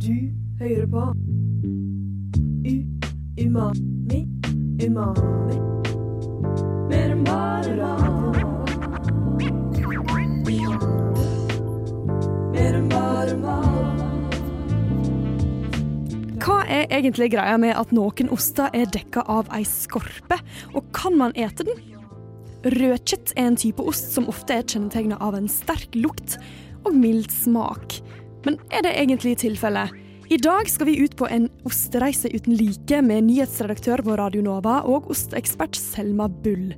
Du hører på. U Umami Umami. Mer enn bare mat. Mer enn bare mat. Hva er egentlig greia med at noen oster er dekka av ei skorpe, og kan man ete den? Rødkjøtt er en type ost som ofte er kjennetegna av en sterk lukt og mild smak. Men er det egentlig tilfellet? I dag skal vi ut på en ostereise uten like med nyhetsredaktør på Radio Nova og osteekspert Selma Bull.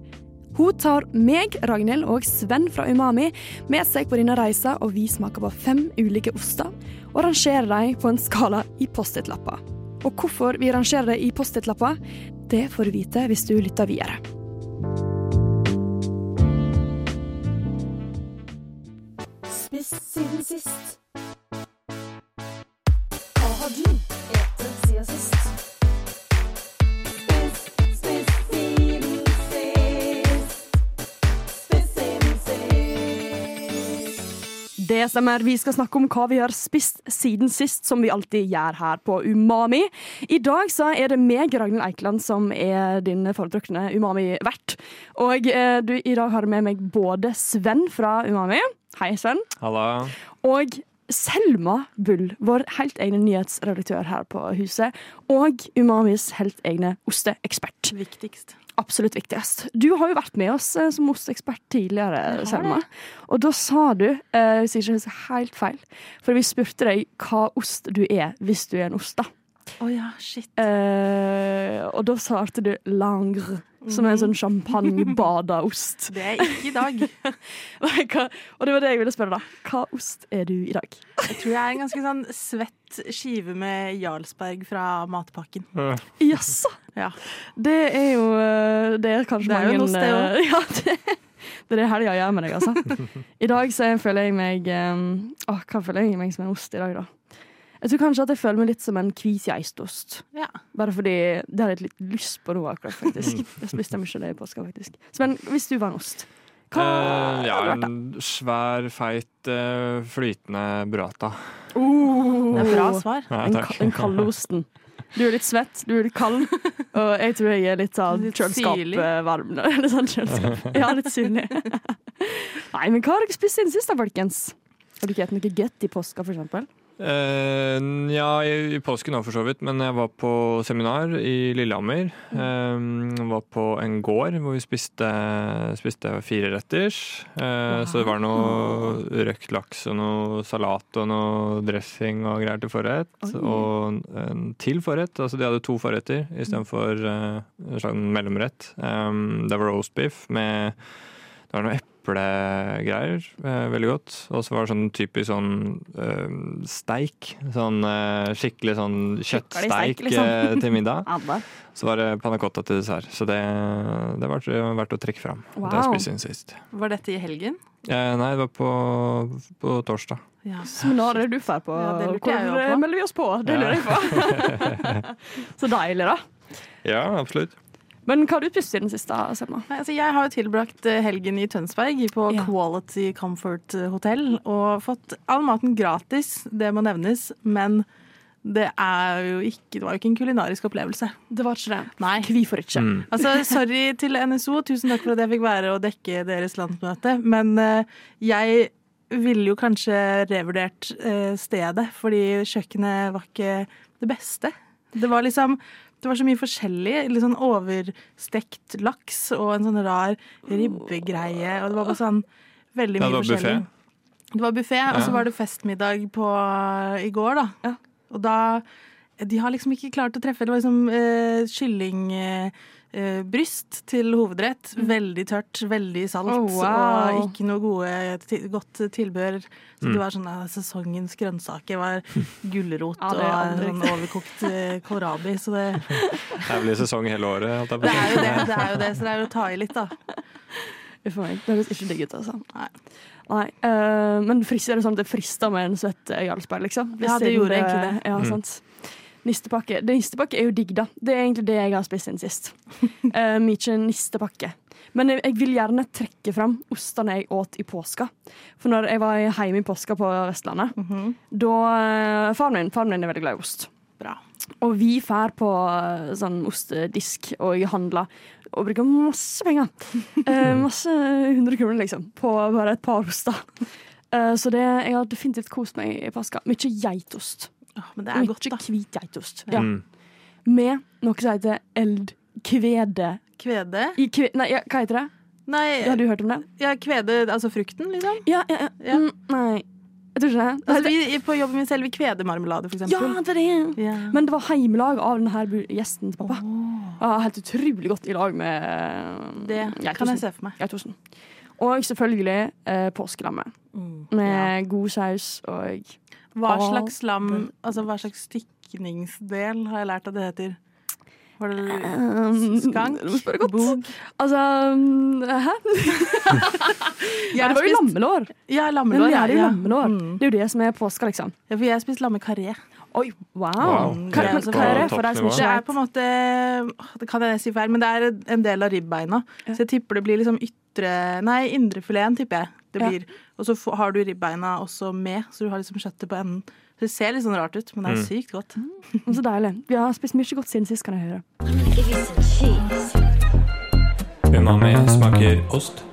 Hun tar meg, Ragnhild og Sven fra Umami med seg på denne reisa, og vi smaker på fem ulike oster og rangerer dem på en skala i Post-It-lapper. Og hvorfor vi rangerer det i Post-It-lapper, det får du vite hvis du lytter videre. Spist siden sist Hva har siden sist? Spist, spist siden sist Spist siden sist Det stemmer. Vi skal snakke om hva vi har spist siden sist, som vi alltid gjør her på Umami. I dag så er det meg, Ragnhild Eikeland, som er din foretrukne Umami-vert. Og eh, du, i dag har du med meg både Sven fra Umami. Hei, Sven. Halla. Og Selma Bull, vår helt egne nyhetsredaktør her på huset. Og Umamis helt egne osteekspert. Viktigst. Absolutt viktigst. Du har jo vært med oss eh, som osteekspert tidligere, Selma. Og da sa du, eh, hvis jeg ikke helt feil, for vi spurte deg hva ost du er hvis du er en ost, da. Å ja, shit. Eh, og da svarte du langre, som er en sånn champagnebadaost. Det er ikke i dag. Og det var det jeg ville spørre, da. Hva ost er du i dag? Jeg tror jeg er en ganske sånn svett skive med Jarlsberg fra matpakken. Jaså? Ja. Det er jo eh, Det er kanskje Det er jo mange en ost, det eh, Ja, det, det er det helga gjør med deg, altså. I dag så føler jeg meg eh, Åh, hva føler jeg meg som en ost i dag, da? Jeg tror kanskje at jeg føler meg litt som en hvit eistost Ja. Bare fordi det har jeg litt lyst på nå, akkurat, faktisk. Jeg spiste mye det i påska, faktisk. Så, men hvis du var en ost, hva uh, ja, hadde vært, da? en svær, feit, eh, flytende burrata. Oh, Det er bra svar. Ja, Den, takk. den kalde osten. Du er litt svett, du er litt kald, og jeg tror jeg er litt sånn kjøleskapvarm. Litt sånn kjøleskap. Ja, litt syrlig. Nei, men hva har dere spist siden sist, da, folkens? Har du ikke spist noe godt i påska, for eksempel? Eh, ja, i, i påsken òg, for så vidt. Men jeg var på seminar i Lillehammer. Eh, var på en gård hvor vi spiste, spiste fireretters. wow. Så det var noe røkt laks og noe salat og noe dressing og greier til forrett. Oi. Og en til forrett. Altså de hadde to forretter istedenfor uh, en slags mellomrett. Um, det var roast beef med det var noe eplegreier. Eh, veldig godt. Og så var det sånn typisk sånn eh, steik. Sånn eh, skikkelig sånn kjøttsteik liksom. eh, til middag. Så var det panna cotta til dessert. Så det, det var verdt å trekke fram. Det har jeg Wow. sist. Var dette i helgen? Eh, nei, det var på, på torsdag. Ja. Seminar er det du drar på. Ja, det Hvor jeg på. melder vi oss på? Det lurer jeg på. Så deilig, da. Ja, absolutt. Men hva har du spist i den siste, Selma? Nei, Altså, jeg har jo tilbrakt eh, helgen i Tønsberg på Ja. Quality Comfort Hotel og fått all maten gratis, det må nevnes, men det er jo ikke, det var jo ikke en kulinarisk opplevelse. Det var ikke det. Nei. Hvorfor ikke? Mm. Altså, sorry til NSO, tusen takk for at jeg fikk være og dekke deres landsmøte, men eh, jeg ville jo kanskje revurdert eh, stedet, fordi kjøkkenet var ikke det beste. Det var liksom det var så mye forskjellig. Litt sånn overstekt laks og en sånn rar ribbegreie. Og det var bare sånn veldig Ja, mye det var forskjellig. Det var buffé, og så var det festmiddag på, i går, da. Ja. Og da De har liksom ikke klart å treffe. Det var liksom eh, kylling... eh, bryst til hovedrett. Veldig tørt, veldig salt, Oh, wow. og ikke noe gode, godt tilbehør. Så Mm. det var sånn eh, sesongens grønnsaker var gulrot Ja, og sånn overkokt eh, kålrabi. Så det, Det er vel i sesong hele året. holdt jeg på å det si. er jo det, det er jo det. Så det er jo å ta i litt, da. Uff a meg. Det høres ikke digg ut, altså. Nei. Nei, eh, men frister, er det sånn at det frister med en svett eh, Jarlsberg, liksom? Ja, det gjorde egentlig det. Ja, Mm. sant. Nistepakke. Det nistepakke er jo digg, da. Det er egentlig det jeg har spist siden sist. Uh, mye nistepakke. Men jeg, jeg vil gjerne trekke fram ostene jeg åt i påska. For når jeg var hjemme i påska på Vestlandet, Mhm. da uh, Faren min, faren min er veldig glad i ost. Bra. Og vi drar på eh, sånn ostedisk og handler og bruker masse penger. Eh, masse hundre kroner, liksom, på bare et par oster. Eh, så det, jeg har definitivt kost meg i påska. Mye geitost. Åh, men det er godt, da. hvit geitost. Ja. Mm. Med noe som heter eldkvede. Kvede? I kve, nei, ja, hva heter det? Nei, Har du hørt om det? ja, kvede, altså frukten, liksom? Ja, ja, ja. Ja. Mm, nei. Jeg tror ikke det. Altså, vi, på jobben min selv, vi kvedemarmelade, for eksempel. ja, det er det. Yeah. Men det var heimelag av denne gjesten til pappa. Oh. helt utrolig godt i lag med eh, Det geitosten. kan jeg se for meg. Geitosten. Og selvfølgelig eh, påskelammet. Med god saus og Hva slags lam, altså hva slags stykningsdel har jeg lært at det heter? Var det um, skank? Godt. Bog? Altså um, Hæ? Jeg Ja, det var jo spist- lammelår. Ja, Men lammelår. det er jo ja. lammelår. Mm. Det er jo det som er påska, liksom. Ja, for jeg har spist lammekaré. Oi, wow. Wow. Karé, Det men, også hva er det på for deg som toppnivå. ikke Det er på en måte Det kan jeg si feil, men det er en del av ribbeina. Så jeg tipper det blir liksom ytre Nei, indrefileten, tipper jeg. Det Ja. blir. Og så har du ribbeina også med, så du har liksom kjøttet på enden. Så det ser litt sånn rart ut, men det er Mm. sykt godt. Så deilig. Vi har spist mye godt siden sist, kan jeg høre. Umami smaker ost.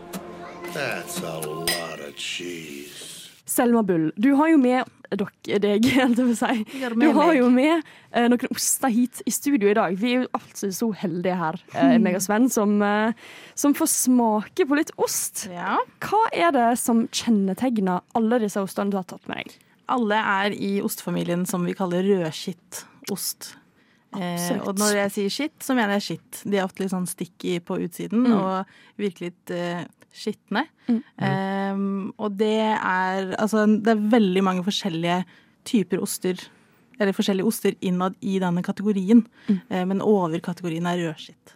That's a lot of cheese. Selma Bull, du har jo med dere, deg, si. Du har jo med eh, noen oster hit i studio i dag. Vi er jo altså så heldige her, eh, meg og Sven, som, eh, som får smake på litt ost. Ja. Hva er det som kjennetegner alle disse ostene du har tatt med deg? Alle er i ostefamilien som vi kaller rødskittost. Eh, Absolutt. og når jeg sier skitt, så mener jeg skitt. De er ofte litt sånn sticky på utsiden Mm. og virker litt eh, skitne. Mm. Eh, og det er Altså, det er veldig mange forskjellige typer oster. Eller forskjellige oster innad i denne kategorien. Mm. Eh, men overkategorien er rødskitt.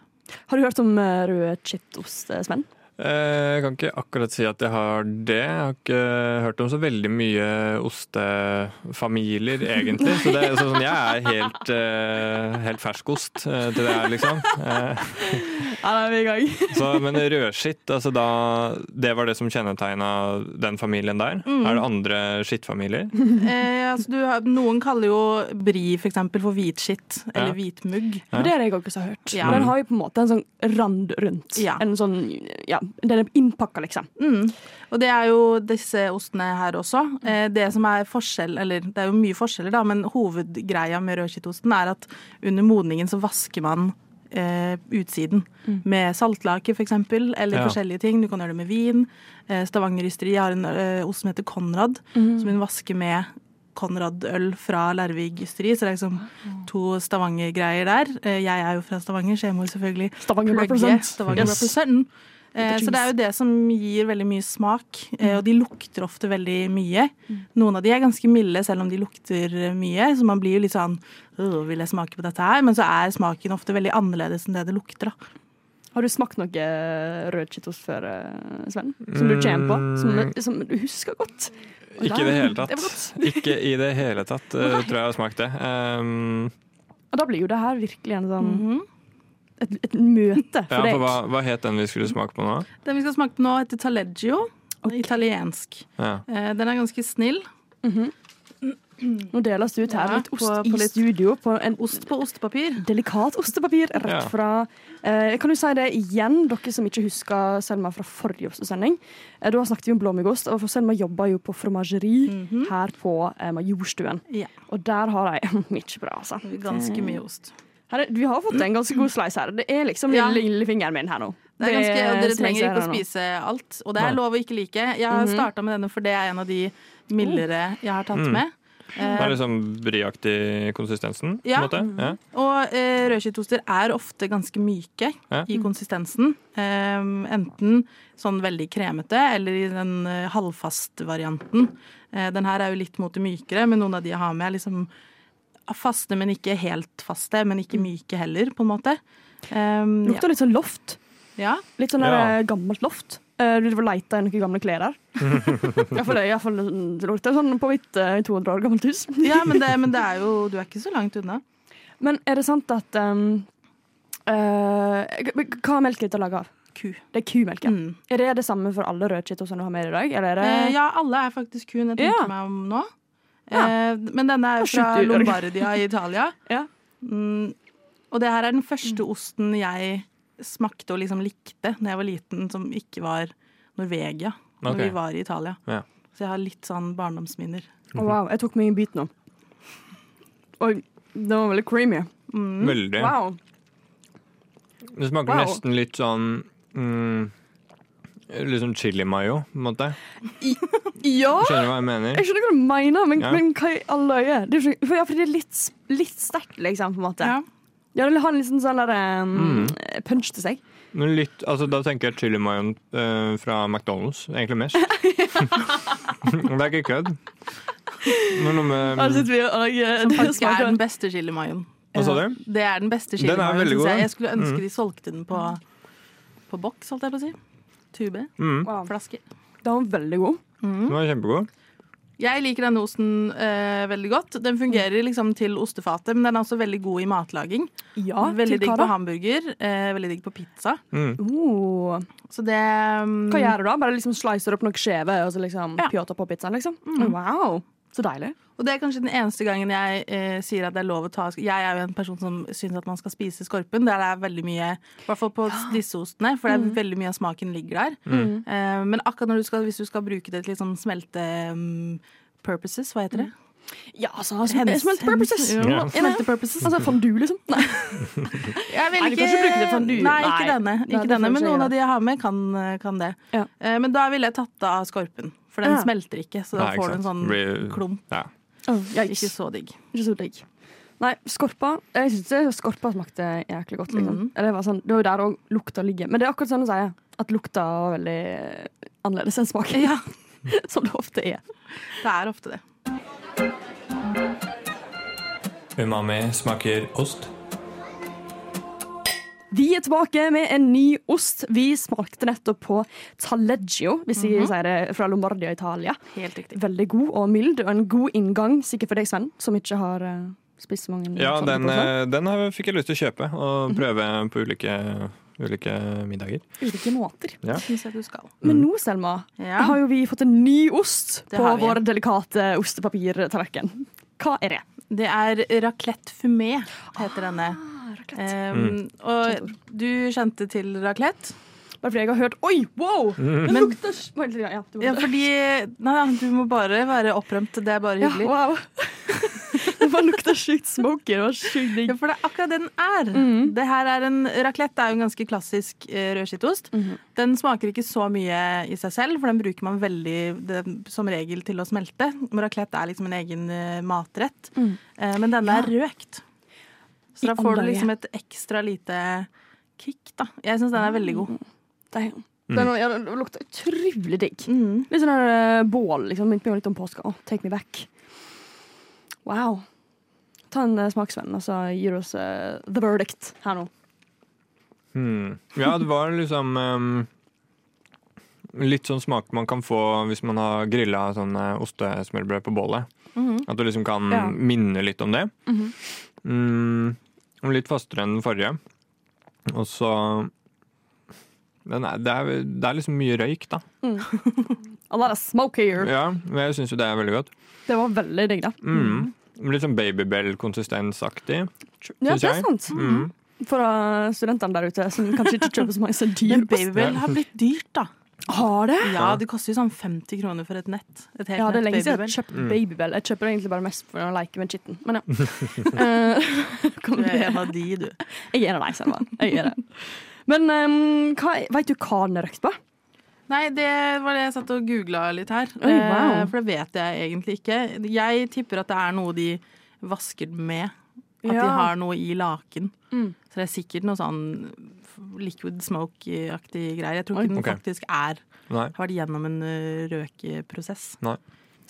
Har du hørt om rødskittost, Sven? Eh, Jeg kan ikke akkurat si at jeg har det. Jeg har ikke hørt om så veldig mye ostefamilier, egentlig. Så det, så sånn, jeg er helt, eh, helt ferskost eh, til det her, liksom. Ja, da er vi i gang. så, men rødskitt, altså da Det var det som kjennetegna den familien der? Mm. Er det andre skittfamilier? Eh, altså, du har, noen kaller jo brie for eksempel for hvitskitt. Eller Ja. hvitmugg. Ja. det er det jeg også har hørt. Ja. Den har jo på en måte en sånn rand rundt. Ja. En sånn, ja, Den er innpakka, liksom. Mm. Og det er jo disse ostene her også. Eh, det som er forskjell, eller det er jo mye forskjeller, da, men hovedgreia med rødkittosten er at under modningen så vasker man eh, utsiden med saltlake, for eksempel, eller Ja. forskjellige ting. Du kan gjøre det med vin. Eh, Stavanger Ysteri har en eh, ost som heter Konrad, Mm. som hun vasker med Konrad-øl fra Lærvig Ysteri. Så det er liksom to Stavanger-greier der. Eh, jeg er jo fra Stavanger, så jeg må selvfølgelig Stavanger plugge represent. Stavanger Yes. represent. Eh, så det er jo det som gir veldig mye smak, eh, og de lukter ofte veldig mye. Noen av de er ganske milde selv om de lukter eh, mye, så man blir jo litt sånn «Åh, Vil jeg smake på dette her? Men så er smaken ofte veldig annerledes enn det det lukter, da. Har du smakt noe rød chitost før, Sven? Som du kommer på? Som, som du husker godt? Og Ikke i det hele tatt. Det. Ikke i det hele tatt, tror jeg jeg har smakt det. Um, Og da blir jo det her virkelig en sånn, Mhm. Et, et møte ja, for for deg. hva, hva het den vi skulle smake på nå? Den vi skal smake på nå, heter taleggio. Italiensk. Ja. Eh, den er ganske snill. Nå deles det ut her Ja, litt ost på- på litt- studio på en Ost på ostepapir. delikat ostepapir rett Ja. fra eh, Kan du si det igjen, dere som ikke husker Selma fra forrige ostesending? Eh, da snakket vi om blåmuggost, og for Selma jobber jo på fromageri her på eh, Majorstuen. Ja. Og der har de mye bra, altså. Ganske mye ost. Her er, vi har fått en ganske god slice her. Det er liksom Ja. lille, lillefingeren min her nå. Det er ganske, og dere trenger ikke å spise alt, og det er lov å ikke like. Jeg har Mhm. starta med denne, for det er en av de mildere jeg har tatt Mm. med. Det Eh, er liksom bryaktig konsistensen, på Ja. Ja. og eh, rødkjøttoster er ofte ganske myke Ja. i konsistensen. Eh, enten sånn veldig kremete, eller i den eh, halvfaste varianten. Eh, den her er jo litt mot det mykere, men noen av de jeg har med, er liksom faste, men ikke helt faste. Men ikke myke heller, på en måte. Eh, Lukter litt sånn loft. ja. Litt sånn Ja. der, eh, gammelt loft. Eh, Du får leita i noen gamle klær der. Iallfall det, i hvert fall, det lukter sånn på mitt eh, 200 år gammelt hus. ja men, det, men det er jo Du er ikke så langt unna. Men er det sant at um, uh, Hva er melk dette laga av? ku. Det er kumelk, ja. Mm. Er det det samme for alle rødkitosene du har med i dag? Eller er det Eh, ja, alle er faktisk ku, jeg tenker Ja. meg om nå. Ja. Eh, men denne er jo fra. Lombardia i Italia. Ja. Mm, og det her er den første osten jeg smakte og liksom likte da jeg var liten, som ikke var Norvegia, når okay. vi var i Italia. Ja. Så jeg har litt sånn barndomsminner. Oh, wow, jeg tok meg en bit nå. Oi, den var veldig creamy. Mm. Veldig. Wow. Det smaker Wow. nesten litt sånn mm, Litt sånn chili mayo, på en måte. Ja! Skjønner du hva jeg mener? Jeg skjønner hva du mener, men, Ja. men hva i alle øyne? Det er for, ja, for det er litt, litt sterkt, liksom, på en måte. Ja. Ja, det har en liten sånn um, Mm. punch til seg. Men litt, altså, da tenker jeg chili mayo uh, fra McDonald's, egentlig mest. det er ikke kødd. Men noe med sitter vi og, og, Som faktisk er den beste chili mayoen. Hva sa du? Det er den beste chili mayoen, syns jeg. Jeg skulle ønske Mm. de solgte den på, på boks, holdt jeg på å si. Tube. mm, Wow. Flaske. Den var veldig god. Den var kjempegod. Jeg liker denne osten eh, veldig godt. Den fungerer liksom til ostefatet, men den er også veldig god i matlaging. Ja, veldig digg på hamburger, eh, veldig digg på pizza. Mm. Uh. Så det um, Hva gjør du da? Bare liksom slicer opp noen skjeve og så liksom Ja. pjåter på pizzaen, liksom? Mm. Wow, så deilig. Og det er kanskje den eneste gangen jeg eh, sier at det er lov å ta Jeg er jo en person som syns at man skal spise skorpen. Der det er veldig mye I hvert fall på disse ostene, for det er veldig mye av smaken ligger der. Mm. Eh, men akkurat når du skal, hvis du skal bruke det til liksom smelte um, purposes, hva heter det? Ja, altså, smelt purposes. Ja. Smelte purposes. Altså fondue, liksom? Nei. Jeg vil ikke, Nei, bruke det fondue. Nei, ikke denne. Ikke denne men noen av de jeg har med, kan, kan det. Ja. Eh, Men da ville jeg tatt av skorpen, for den Ja. smelter ikke. Så da Nei, ikke får du en sånn klump. Ja. Oh, Ikke ikke, så digg. ikke så digg. Nei, skorpa Jeg syns skorpa smakte jæklig godt. Liksom. Mm. Eller Det var sånn, det var jo der òg lukta ligger. Men det er akkurat sånn å sier, at lukta var veldig annerledes enn smaken. Ja, Som det ofte er. det er ofte det. Umami smaker ost. Vi er tilbake med en ny ost. Vi smakte nettopp på taleggio, hvis jeg sier det fra Lombardia, Italia. Helt riktig. Veldig god og mild, og en god inngang, sikkert for deg, Sven, som ikke har eh, spist så mange Ja, den, eh, den fikk jeg lyst til å kjøpe og prøve på ulike, ulike middager. Ulike måter. Ja. Syns jeg du skal. Men nå, Selma, Ja. har jo vi fått en ny ost Det på vår delikate ostepapirtallerken. Hva er det? Det er raclette fumé, heter denne. Raclette. Um, og du kjente til raclette? Bare fordi jeg har hørt Oi, wow! Den Det lukter Men, ja, du må- Ja, fordi Nei, du må bare være opprømt. Det er bare ja, hyggelig. wow. Det bare lukter sjukt smoky. Det var sjukt digg. Ja, for det er akkurat det den er. Mm. Det her er en, raclette er jo en ganske klassisk eh, rødskittost. Mm. Den smaker ikke så mye i seg selv, for den bruker man veldig det, som regel til å smelte. Men Raclette er liksom en egen eh, matrett. Mm. Eh, men denne er røkt. Så da får du liksom et ekstra lite kick, da. Jeg syns den er veldig god. Damn. Den, ja, den lukter utrolig digg. Mm. Litt sånn der, eh, bål. liksom. Minner meg litt om påska. Oh, take me back. Wow. Ta en uh, smaksvenn, og så gir du oss uh, the verdict her nå. Hmm. Ja, det var liksom um, Litt sånn smak man kan få hvis man har grilla sånn ostesmørbrød på bålet. Mhm. At du liksom kan Ja. minne litt om det. Mhm. mm, og litt fastere enn den forrige. Og så er, det, er, det er liksom mye røyk, da. A lot of smoke here. Ja, men jeg syns jo det er veldig godt. Det var veldig digg, da. Mm. Litt sånn babybell-konsistensaktig. Ja, det er sant. Mm. For uh, studentene der ute som kanskje ikke kjøper så mange så dyr Men babybell har blitt dyrt, da. Har det? Ja, det koster jo sånn 50 kroner for et nett. Et helt Ja, det er lenge siden jeg har kjøpt Mm. Babybel. Jeg kjøper det egentlig bare mest for å leke med skitten. Men ja. Eh, Du er en av de, du. Jeg er en av deg, Selma. Jeg er det. Men um, hva, vet du hva den er røkt på? Nei, det var det jeg satt og googla litt her. Oi, wow. Eh, For det vet jeg egentlig ikke. Jeg tipper at det er noe de vasker med. At de har noe i laken. Mm. Så det er sikkert noe sånn liquid smoke-aktig greier. Jeg tror ikke Oi. den okay. faktisk er Nei. har vært gjennom en ø, røkeprosess.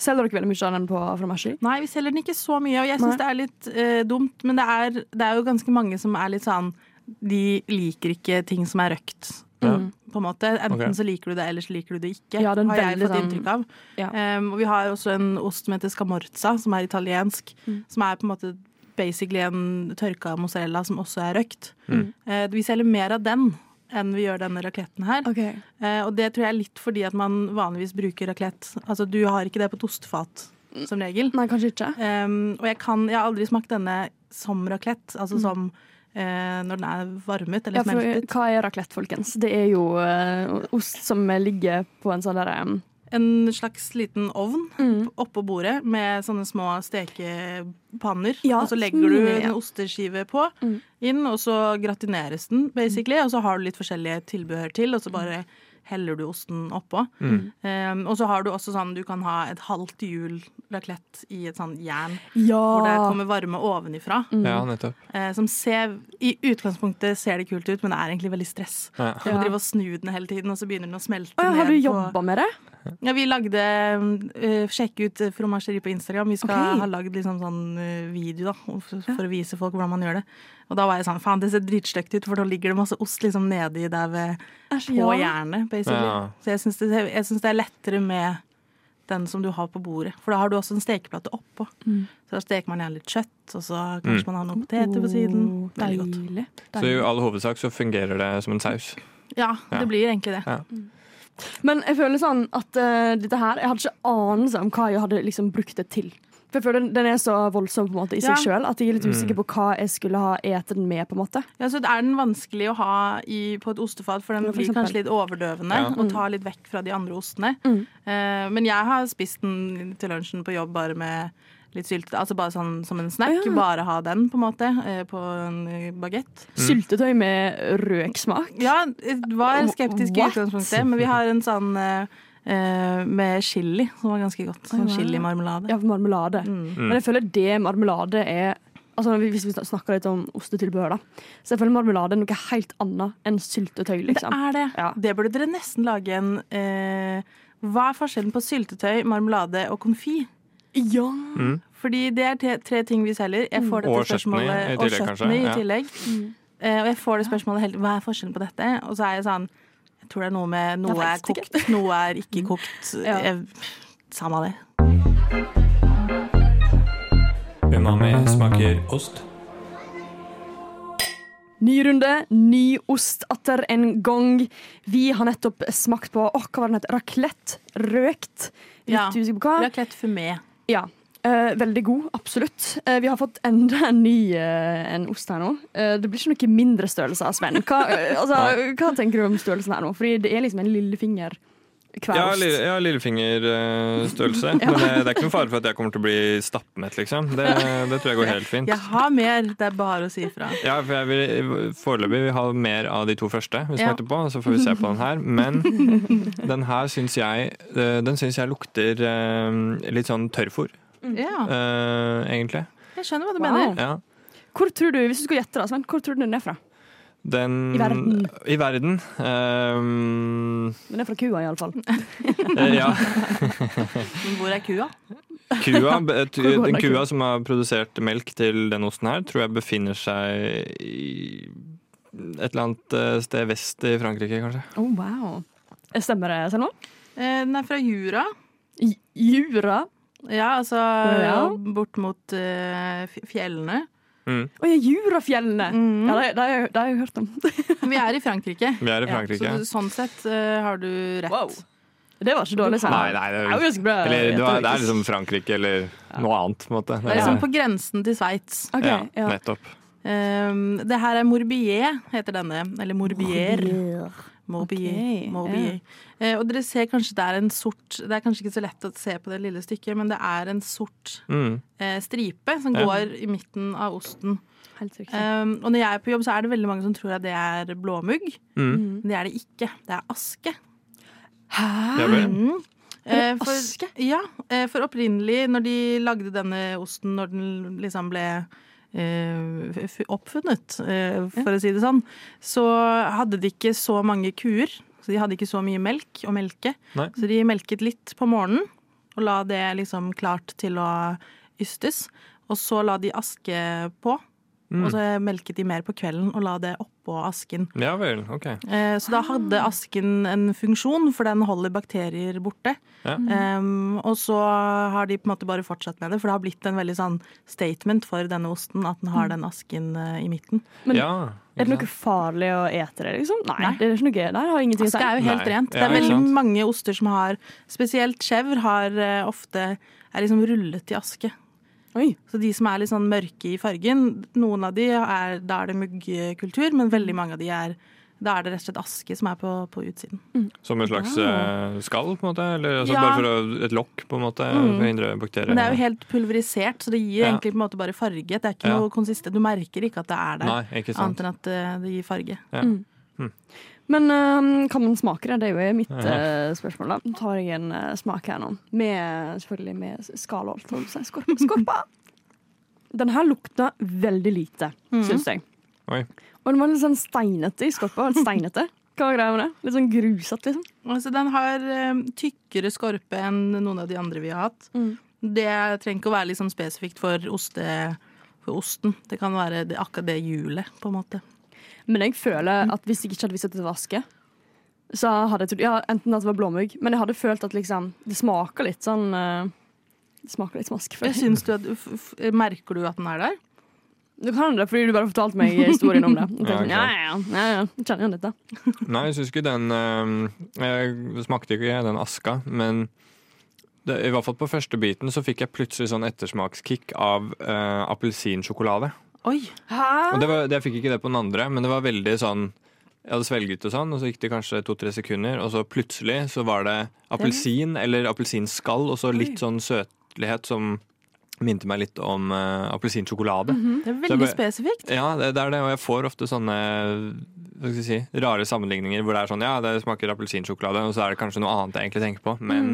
Selger dere veldig mye av den på, fra Mercy? Nei, vi selger den ikke så mye, og jeg syns det er litt eh, dumt. Men det er, det er jo ganske mange som er litt sånn De liker ikke ting som er røkt. Ja. Mm. På en måte. Enten okay. så liker du det, eller så liker du det ikke. Ja, har jeg fått sånn- inntrykk av. Ja. Um, og vi har også en ost som heter scamorza, som er italiensk. Mm. Som er på en måte basically en tørka mozzarella som også er røkt. Mm. Eh, vi selger mer av den enn vi gjør denne raketten her. Okay. Eh, og det tror jeg er litt fordi at man vanligvis bruker rakett. Altså du har ikke det på et ostefat som regel. Nei, kanskje ikke. Um, og jeg, kan, jeg har aldri smakt denne som raclette, altså som eh, når den er varmet eller Ja, for, smeltet. hva er raclette, folkens? Det er jo eh, ost som ligger på en sånn derre En slags liten ovn Mm. oppå bordet med sånne små stekepanner. Ja, og så legger du en osteskive på Mm. inn, og så gratineres den, basically. Og så har du litt forskjellige tilbehør til, og så bare heller du osten oppå. Mm. Um, og så har du også sånn du kan ha et halvt hjul raclette i et sånn jern, Ja! hvor det kommer varme ovenifra. Ja, nettopp. Uh, som ser, I utgangspunktet ser det kult ut, men det er egentlig veldig stress. Ja. Du må drive og snu den hele tiden, og så begynner den å smelte ja. ned. har du jobba med det? Ja, vi lagde uh, Sjekk ut fromasjeri på Instagram. Vi skal okay. ha lagd liksom sånn eh, video da, for, for å vise folk hvordan man gjør det. Og da var jeg sånn Faen, det ser dritstygt ut, for da ligger det masse ost liksom nedi der ved på ja. jernet, basically. Ja. Så jeg syns det, synes det er lettere med den som du har på bordet. For da har du også en stekeplate oppå. Mm. Så da steker man gjerne litt kjøtt, og så kanskje man har noen poteter på siden. Oh, Veldig godt. Deilig. Så i all hovedsak så fungerer det som en saus. Ja, Ja. det blir egentlig det. Ja. Men jeg føler sånn at uh, dette her Jeg hadde ikke anelse om hva jeg hadde liksom brukt det til. For jeg føler den, den er så voldsom på en måte i seg Ja. sjøl at jeg er litt Mm. usikker på hva jeg skulle ha ete den med. på en måte Ja, så er den vanskelig å ha i, på et ostefat, for den for blir eksempel. kanskje litt overdøvende Ja. og tar litt vekk fra de andre ostene. Mm. Uh, men jeg har spist den til lunsjen på jobb bare med litt syltetøy. Altså bare sånn som en snack. Ja. Bare ha den, på en måte, eh, på en bagett. Syltetøy med røksmak. Ja, var skeptisk i utgangspunktet, men vi har en sånn eh, eh, med chili som var ganske godt. Sånn chili-marmelade. chilimarmelade. Ja, marmelade. Mm. Men jeg føler det marmelade er Altså Hvis vi snakker litt om ostetilbehør, da. Så jeg føler marmelade er noe helt annet enn syltetøy. liksom. Det er det. Ja. Det burde dere nesten lage en eh, Hva er forskjellen på syltetøy, marmelade og konfi? Ja. Mm. Fordi det er tre, tre ting vi selger. Jeg får dette Og spørsmålet i tillegg, og chutney i Ja. Mm. Eh, og jeg får det spørsmålet helt Hva er forskjellen på dette? Og så er jeg sånn Jeg tror det er noe med Noe er er ikke. kokt, noe er ikke kokt. Ja. Jeg, samme det. Umami smaker ost. Ny runde, ny ost atter en gang. Vi har nettopp smakt på åh, hva var den het? Raclette. Røkt. Litt Ja. usikker på hva. Raclette fumé. Ja. Eh, veldig god, absolutt. Eh, vi har fått enda en ny eh, en ost her nå. Eh, det blir ikke noe mindre størrelse av Sven. Hva, eh, altså, hva tenker du om størrelsen her nå? Fordi det er liksom en lillefinger hver Ja, ost. lille, ja lillefingerstørrelse. Ja. Men det, det er ikke noen fare for at jeg kommer til å bli stappmett, liksom. Det, det tror jeg går helt fint. Jeg har mer, det er bare å si ifra. Ja, for jeg vil foreløpig vi ha mer av de to første vi Ja. etterpå, på. Så får vi se på den her. Men den her syns jeg eh, Den syns jeg lukter eh, litt sånn tørrfôr, Ja, Uh, egentlig. jeg skjønner hva du Wow. mener. Ja. Hvor tror du, Hvis du skulle gjette, da, Sven, hvor tror du den er fra? Den I verden. I verden. Men det er fra kua, iallfall. eh, ja. Men hvor er kua? Kua, den kua som har produsert melk til den osten her, tror jeg befinner seg i et eller annet eh, sted vest i Frankrike, kanskje. Oh, wow. Stemmer det, Selma? Eh, Den er fra Jura. J- Jura? Ja, altså Ja. bort mot uh, fjellene. Mm. Og ja, Jurafjellene! Mm. Ja, det, det, har jeg- det har jeg hørt om. Vi er i Frankrike. Vi er i Frankrike. Så sånn sett uh, har du rett. Wow. Det var ikke dårlig. sagt. Nei, nei, det er er, bra. eller, det, var, det er liksom Frankrike eller noe annet, på måte. Det er liksom på grensen til Sveits. Ok, ja, ja. nettopp. Um, det her er Morbier, heter denne. Eller Morbier. Morbier. Ok, Morbier. Eh, og dere ser kanskje det er en sort Det er kanskje ikke så lett å se på det lille stykket, men det er en sort Mm. eh, stripe som Ja. går i midten av osten. Helt. Um, og når jeg er på jobb, så er det veldig mange som tror at det er blåmugg. Mm. Men det er det ikke. Det er aske. Hæ? Ja. Mm. Eh, for, aske? Ja, eh, for opprinnelig, når de lagde denne osten, når den liksom ble oppfunnet, eh, for å si det sånn, så hadde de ikke så mange kuer. Så de hadde ikke så mye melk å melke. Nei. Så de melket litt på morgenen, og la det liksom klart til å ystes. Og så la de aske på. Mm. og så melket de mer på kvelden og la det oppå asken. Ja vel, ok. Eh, Så da hadde asken en funksjon, for den holder bakterier borte. Ja. Um, og så har de på en måte bare fortsatt med det, for det har blitt en veldig sånn statement for denne osten at den har den asken eh, i midten. Men ja, Er det noe farlig å ete det, liksom? Nei, Nei. det er ikke noe gøy der. har ingenting å Aske si. er jo helt Nei. rent. Det er veldig mange oster som har Spesielt chèvre har eh, ofte er liksom rullet i aske. Oi. Så de som er litt sånn mørke i fargen, noen av de er, da er det muggkultur, men veldig mange av de er da er det rett og slett aske som er på, på utsiden. Som en slags ja. skall, på en måte? Eller altså, Ja. bare for å, et lokk, på en måte, for å hindre bakterier? Men det er jo helt pulverisert, så det gir Ja. egentlig på en måte bare farge. Det er ikke Ja. noe konsistent. Du merker ikke at det er der, Nei, ikke sant. annet enn at eh, det gir farge. Men uh, kan man smake det? Det er jo mitt Ja. øh, spørsmål. da. Nå tar jeg en uh, smak her nå. Med, selvfølgelig med å si. Skorpa. Skorpa. Den her lukta veldig lite, mm. syns jeg. Oi. Og den var litt sånn steinete i skorpa. Steinete. Hva var greia med det? Litt sånn grusete, liksom. Altså, den har eh, tykkere skorpe enn noen av de andre vi har hatt. Mm. Det trenger ikke å være liksom spesifikt for, oste, for osten. Det kan være det, akkurat det hjulet, på en måte. Men jeg føler at hvis jeg ikke hadde visst at det var aske, så hadde jeg trodd ja, enten at det var blåmugg, men jeg hadde følt at liksom, det smaker litt sånn øh, Det smaker litt smask. aske. Jeg jeg. du at, f f merker du at den er der? Du kan det fordi du bare fortalte meg historien om det. Tenkte, Ja, ja, ja, ja, ja, jeg kjenner igjen dette. Nei, jeg syns ikke den eh, Jeg smakte ikke den aska, men det, i hvert fall på første biten så fikk jeg plutselig sånn ettersmakskick av uh, appelsinsjokolade. Oi! Og det, var, det jeg fikk ikke det på den andre, men det var veldig sånn Jeg hadde svelget og sånn, og så gikk det kanskje to-tre sekunder, og så plutselig så var det appelsin eller appelsinskall, og så litt sånn søtlighet som minte meg litt om uh, appelsinsjokolade. Det er veldig bare- spesifikt. Ja, det, det er det, og jeg får ofte sånne hva skal jeg si, rare sammenligninger hvor det er sånn ja, det smaker appelsinsjokolade, og så er det kanskje noe annet jeg egentlig tenker på, men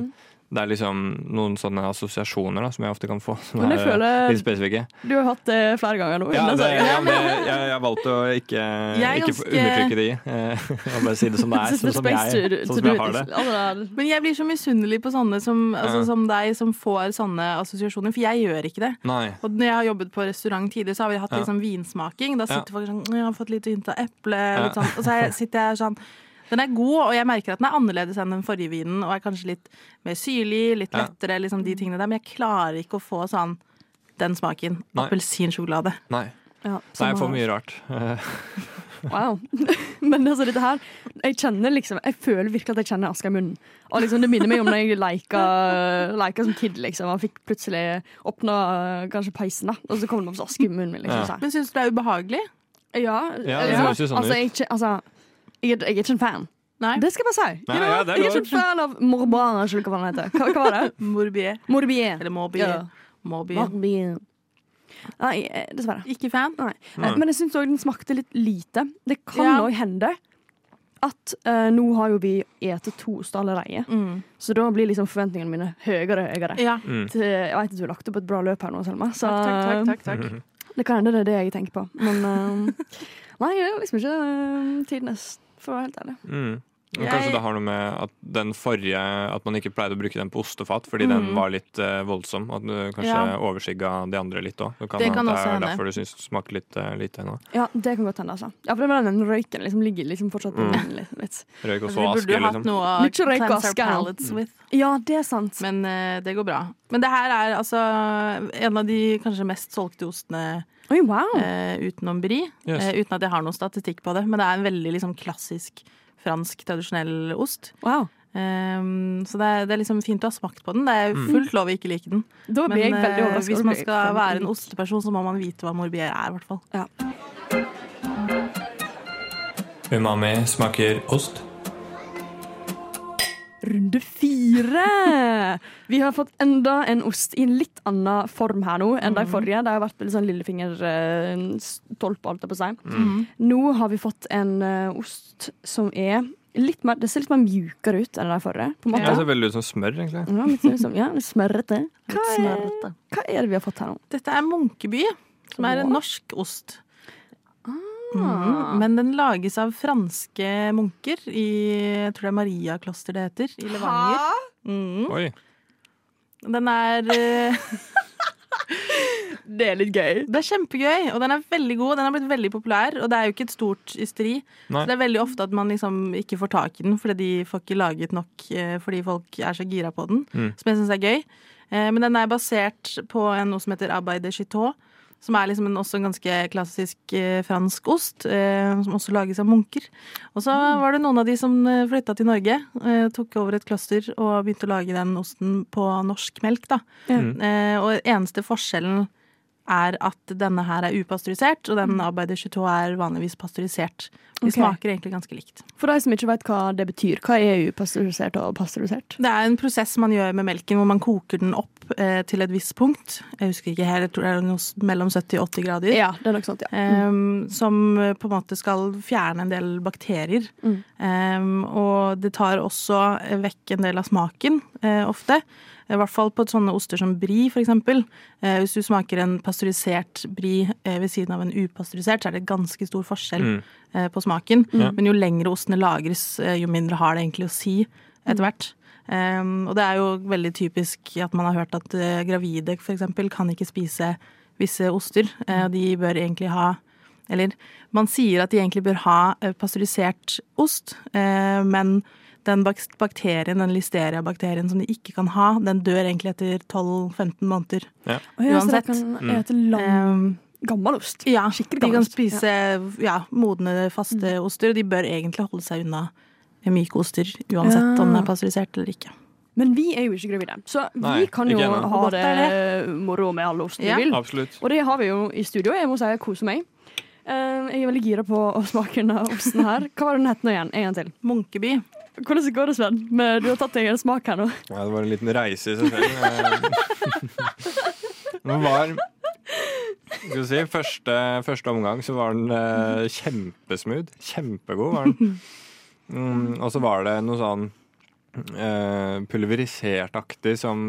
det er liksom noen sånne assosiasjoner da, som jeg ofte kan få, som Men jeg er føler- litt spesifikke. Du har hatt det flere ganger nå. Ja, det, serien. ja, men jeg, jeg, jeg valgte å ikke, Jeg ikke ganske- undertrykke de, eh, og bare si det som det er, sånn som jeg, sånn som jeg har det. Altså, det Men jeg blir så misunnelig på sånne som, altså, Ja. som deg, som får sånne assosiasjoner, for jeg gjør ikke det. Nei. Og når jeg har jobbet på restaurant tidligere, så har vi hatt liksom vinsmaking. Da Ja. sitter folk sånn Jeg har fått litt hint av eple. Litt sånn. Og så er jeg- sitter jeg sånn Den er god, og jeg merker at den er annerledes enn den forrige vinen. Og er kanskje litt mer syrlig, litt Ja. lettere, liksom de tingene der. Men jeg klarer ikke å få sånn den smaken. Appelsinsjokolade. Nei. ja, Nei, jeg får mye rart. Eh, Wow. Men altså, dette her Jeg kjenner liksom Jeg føler virkelig at jeg kjenner aska i munnen. Og liksom, det minner meg om da jeg leika, leika som kid, liksom. Og fikk plutselig åpna kanskje peisen, da. Og så kom det masse aske i munnen min. Liksom, Ja. så. Men syns du det er ubehagelig? Ja, Ja, det høres jo sånn altså, ut. jeg, er altså, jeg, jeg er ikke en fan. Nei. Det skal jeg bare si. Nei, ja, jeg er ikke en fan av eller hva den heter. Hva, hva var det? Morbier. Morbier. Eller Morbier. Ja. Morbier. Morbier. Nei, eh, dessverre. Ikke fan? Nei. Nei. Eh, Men jeg syns òg den smakte litt lite. Det kan Ja. hende at uh, nå har jo vi spist to allerede, Mm. så da blir liksom forventningene mine høyere og høyere. Ja. Mm. Til- Jeg vet at du har lagt opp et bra løp her nå, Selma, så Takk, takk, takk. takk, takk. det kan hende det er det jeg tenker på. Men uh, nei, det er liksom ikke uh, tidenes, for å være helt ærlig. Mm. Men Jeg- Kanskje det har noe med at den forrige At man ikke pleide å bruke den på ostefat fordi Mm. den var litt uh, voldsom. At du kanskje Ja. overskygga de andre litt òg. Det kan, Det kan at også det er hende. derfor du syns det smaker litt uh, lite ennå. Ja, det kan godt hende, altså. Ja, for det var den røyken liksom ligger liksom fortsatt i Mm. litt, litt. Røyk og Altså, så aske, jo hatt liksom. noe Mye røyk og aske. Ja, det er sant. Men uh, det går bra. Men det her er altså en av de kanskje mest solgte ostene Oi, wow. eh, utenom brie. Yes. Eh, uten at jeg har noen statistikk på det. Men det er en veldig liksom, klassisk fransk, tradisjonell ost. wow. Um, så det er, det er liksom fint å ha smakt på den. Det er fullt lov å ikke like den. Da Men blir jeg veldig eh, hvis man skal være en osteperson, så må man vite hva morbier er, i hvert fall. Ja. Umami smaker ost. Runde fire! Vi har fått enda en ost i en litt annen form her nå enn de forrige. Det har vært litt sånn lillefingerstolpe, holdt jeg på å si. Nå har vi fått en eh, ost som er litt mer Det ser litt mer mjukere ut enn de forrige. På en måte. Det ser veldig ut som smør, egentlig. Ja, litt, liksom, ja, litt smørrete. Hva er, hva er det vi har fått her nå? Dette er Munkeby, som er en norsk ost. Mhm, Men den lages av franske munker i jeg tror det er Mariakloster det heter, i Levanger. Mm. Oi. Den er eh, Det er litt gøy. Det er kjempegøy, og den er veldig god. Den har blitt veldig populær, og det er jo ikke et stort ysteri. Nei. Så det er veldig ofte at man liksom ikke får tak i den fordi de får ikke laget nok eh, fordi folk er så gira på den, Mm. som jeg syns er gøy. Eh, Men den er basert på noe som heter Abeid de Chitot, som er liksom en, også en ganske klassisk eh, fransk ost, eh, som også lages av munker. Og så var det noen av de som eh, flytta til Norge, eh, tok over et cluster og begynte å lage den osten på norsk melk, da. Mm. Eh, og eneste forskjellen er at denne her er upasteurisert, og den Abeid de Chitot er vanligvis pasteurisert. De okay. smaker egentlig ganske likt. For de som ikke vet hva det betyr, hva er upasteurisert og pasteurisert? Det er en prosess man gjør med melken, hvor man koker den opp eh, til et visst punkt. Jeg husker ikke helt, jeg tror det er noe mellom 70 og 80 grader. Ja, det er nok sånt, ja. Em, som eh, på en måte skal fjerne en del bakterier. Mm. Eh, og det tar også vekk en del av smaken, eh, ofte. I hvert fall på sånne oster som brie, for eksempel. Eh, hvis du smaker en pasteurisert brie eh, ved siden av en upasteurisert, så er det ganske stor forskjell Mm. eh, på smaken. Mm. Men jo lengre ostene lagres, eh, jo mindre har det egentlig å si etter hvert. Um, og det er jo veldig typisk at man har hørt at eh, gravide for eksempel kan ikke spise visse oster. Eh, de bør egentlig ha Eller man sier at de egentlig bør ha eh, pasteurisert ost, eh, men den bakterien, den listeria-bakterien som de ikke kan ha, den dør egentlig etter 12-15 måneder. Ja, så det Uansett. kan Mm. ete lang, Um, gammel ost. ja, Skikkelig de kan spise ja, modne, faste oster, og de bør egentlig holde seg unna myke oster, uansett Ja. om den er pasteurisert eller ikke. Men vi er jo ikke gravide, så vi Nei, kan jo ikke ha Godt det, er moro med alle ostene Ja. vi vil. Absolutt. Og det har vi jo i studio. Jeg må si jeg koser meg. Eh, jeg er veldig gira på å smake denne osten her. Hva var den het nå igjen? En gang til. Munkeby. Hvordan går det, Sven? Men du har tatt deg en smak her nå. Ja, det var en liten reise i seg selv. Den var skal vi si, første, første omgang så var den eh, kjempesmooth. Kjempegod var den. Mm, og så var det noe sånn eh, pulverisertaktig som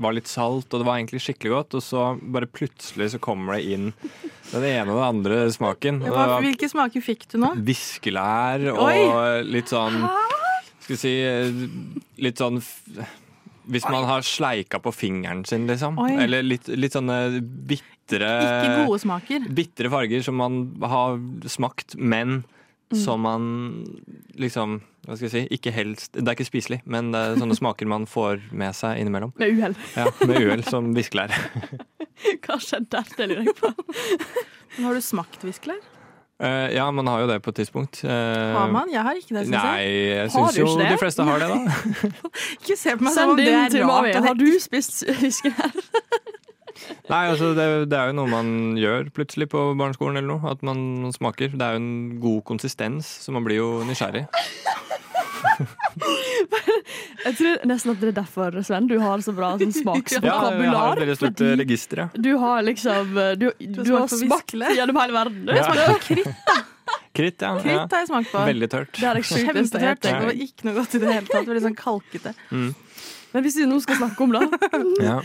var litt salt, og det var egentlig skikkelig godt. Og så bare plutselig så kommer det inn den ene og den andre smaken. Hva, hvilke smaker fikk du nå? Viskelær og Oi! litt sånn Skal vi si eh, Litt sånn Hvis man har sleika på fingeren sin, liksom. Oi. Eller litt, litt sånne bitre Ikke gode smaker. Bitre farger som man har smakt, men Mm. som man liksom Hva skal jeg si? Ikke helst Det er ikke spiselig, men det er sånne smaker man får med seg innimellom. Med uhell. Ja, Med uhell, som viskelær. Hva skjedde der? Det lurer jeg på. Men Har du smakt viskelær? Eh, ja, man har jo det på et tidspunkt. Uh, Har man? Jeg har ikke det, syns Nei, jeg. jeg Har syns jo det? de fleste har det, da. Ikke se på meg som om det er rart. Har du spist fiskelær? Nei, altså det, det er jo noe man gjør plutselig på barneskolen eller noe. At man smaker. Det er jo en god konsistens, så man blir jo nysgjerrig. Jeg tror nesten at det er derfor, Sven, du har så bra sånn Ja, jeg har et veldig stort eh, register, ja. du har liksom Du, du, har smakt på smakt gjennom hele verden. Du. Ja. Kritt, Kritt, ja. kritt har jeg smakt på. Veldig tørt. Det jeg å Kjempetørt. Det var ikke noe godt i det hele tatt. Det var litt sånn kalkete. Mm. Men hvis vi nå skal snakke om da, Ja.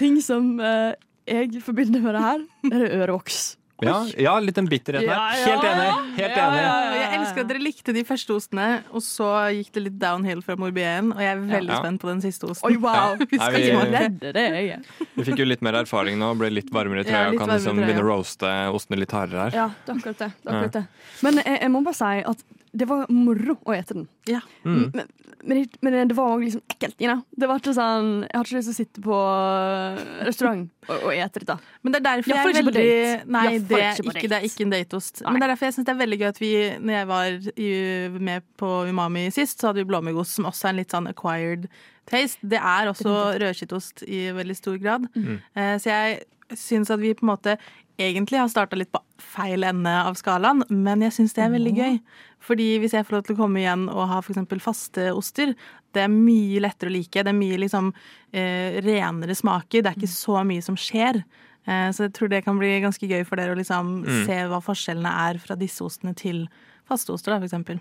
ting som eh, jeg forbinder med det her, er det ørevoks. Ja, ja, litt den bitterheten Ja, her. ja, Helt enig. ja. Helt Ja, enig. ja, Jeg elsker at dere likte de første ostene, og så gikk det litt downhill fra Morbien. Og jeg er veldig Ja. spent på den siste osten. Oi, wow! Ja. Vi skal vi- ikke redde, det jeg. Vi fikk jo litt mer erfaring nå, ble litt varmere i Ja, trøya. litt kan liksom begynne å roaste ostene litt hardere her. Ja, det er akkurat det. det, er akkurat det. Men jeg, jeg må bare si at det var moro å ete den. Ja. Mm. Men, men, det- men det var òg liksom ekkelt. You know? Det var ikke sånn Jeg har ikke lyst til å sitte på øh, restaurant og, og ete dette. Men det er derfor jeg, jeg er veldig date. Nei, jeg det er ikke date. det er ikke en dateost. Nei. Men det er derfor jeg syns det er veldig gøy at vi, når jeg var i, med på Umami sist, så hadde vi blåmuggost, som også er en litt sånn acquired taste. Det er også rødskittost i veldig stor grad. Eh, Så jeg syns at vi på en måte egentlig har starta litt på feil ende av skalaen, men jeg syns det er veldig gøy. Fordi hvis jeg får lov til å komme igjen og ha f.eks. faste oster, det er mye lettere å like. Det er mye liksom eh, renere smaker. Det er ikke så mye som skjer. Eh, så jeg tror det kan bli ganske gøy for dere å liksom se hva forskjellene er fra disse ostene til faste oster, da, for eksempel.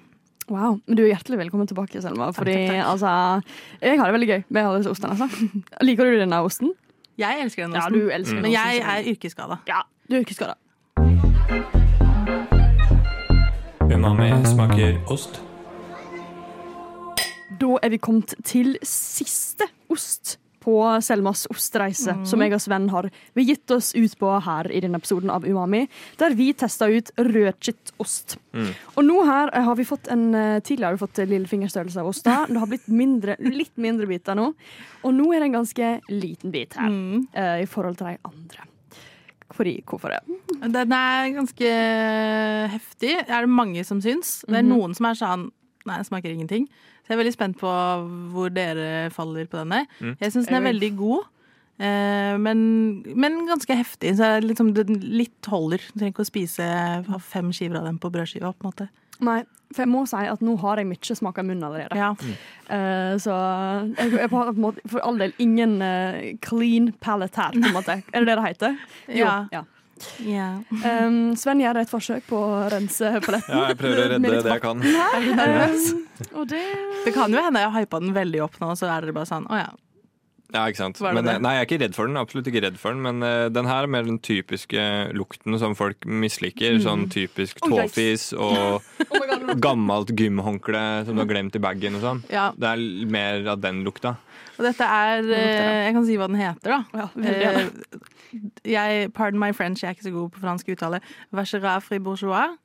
Wow. Men du er hjertelig velkommen tilbake, Selma. Fordi takk, takk. altså Jeg har det veldig gøy med alle disse ostene. Altså. Liker du denne osten? Jeg elsker den Ja, du elsker den men jeg er yrkesskada. Ja, du er yrkesskada. skada. Umami smaker ost. Da er vi kommet til siste ost på Selmas ostereise, som jeg og Sven har begitt oss ut på her i denne episoden av Umami, der vi testa ut rødkittost. Og nå her eh, har vi fått en eh, Tidligere har vi fått lillefingerstørrelse av ost. Det har blitt mindre, litt mindre biter nå. Og nå er det en ganske liten bit her Mm. uh, i forhold til de andre. Fordi, hvorfor det? Den er ganske heftig. Det Er det mange som syns. Det er Mhm. noen som er sånn Nei, det smaker ingenting. Så jeg er veldig spent på hvor dere faller på denne. Mm. Jeg syns den er veldig god. eh, Men, men ganske heftig. Så jeg liksom, den litt holder. Du trenger ikke å spise fem skiver av den på brødskiva. på en måte Nei, for jeg må si at nå har jeg mye smak av munnen allerede. ja. Uh, så jeg, jeg har på en måte, for all del ingen uh, clean palate her, på en måte. Er det det det heter? Jo, Ja. ja. Ja. Um, Sven gjør et forsøk på å rense paletten. Ja, jeg prøver å redde det jeg kan. Um, det Det kan jo hende jeg har hypa den veldig opp nå, så er dere bare sånn å ja. Ja, ikke sant. Men, eh, nei, jeg er ikke redd for den. Absolutt ikke redd for den. Men uh, den her er mer den typiske lukten som folk misliker. Sånn typisk Oh, tåfis og gammelt gymhåndkle som du har glemt i bagen og sånn. ja. Det er mer av den lukta. Og dette er uh, Jeg kan si hva den heter, da. Ja, jeg, pardon my French, jeg er ikke så god på fransk uttale. Vacherat fribourgeois.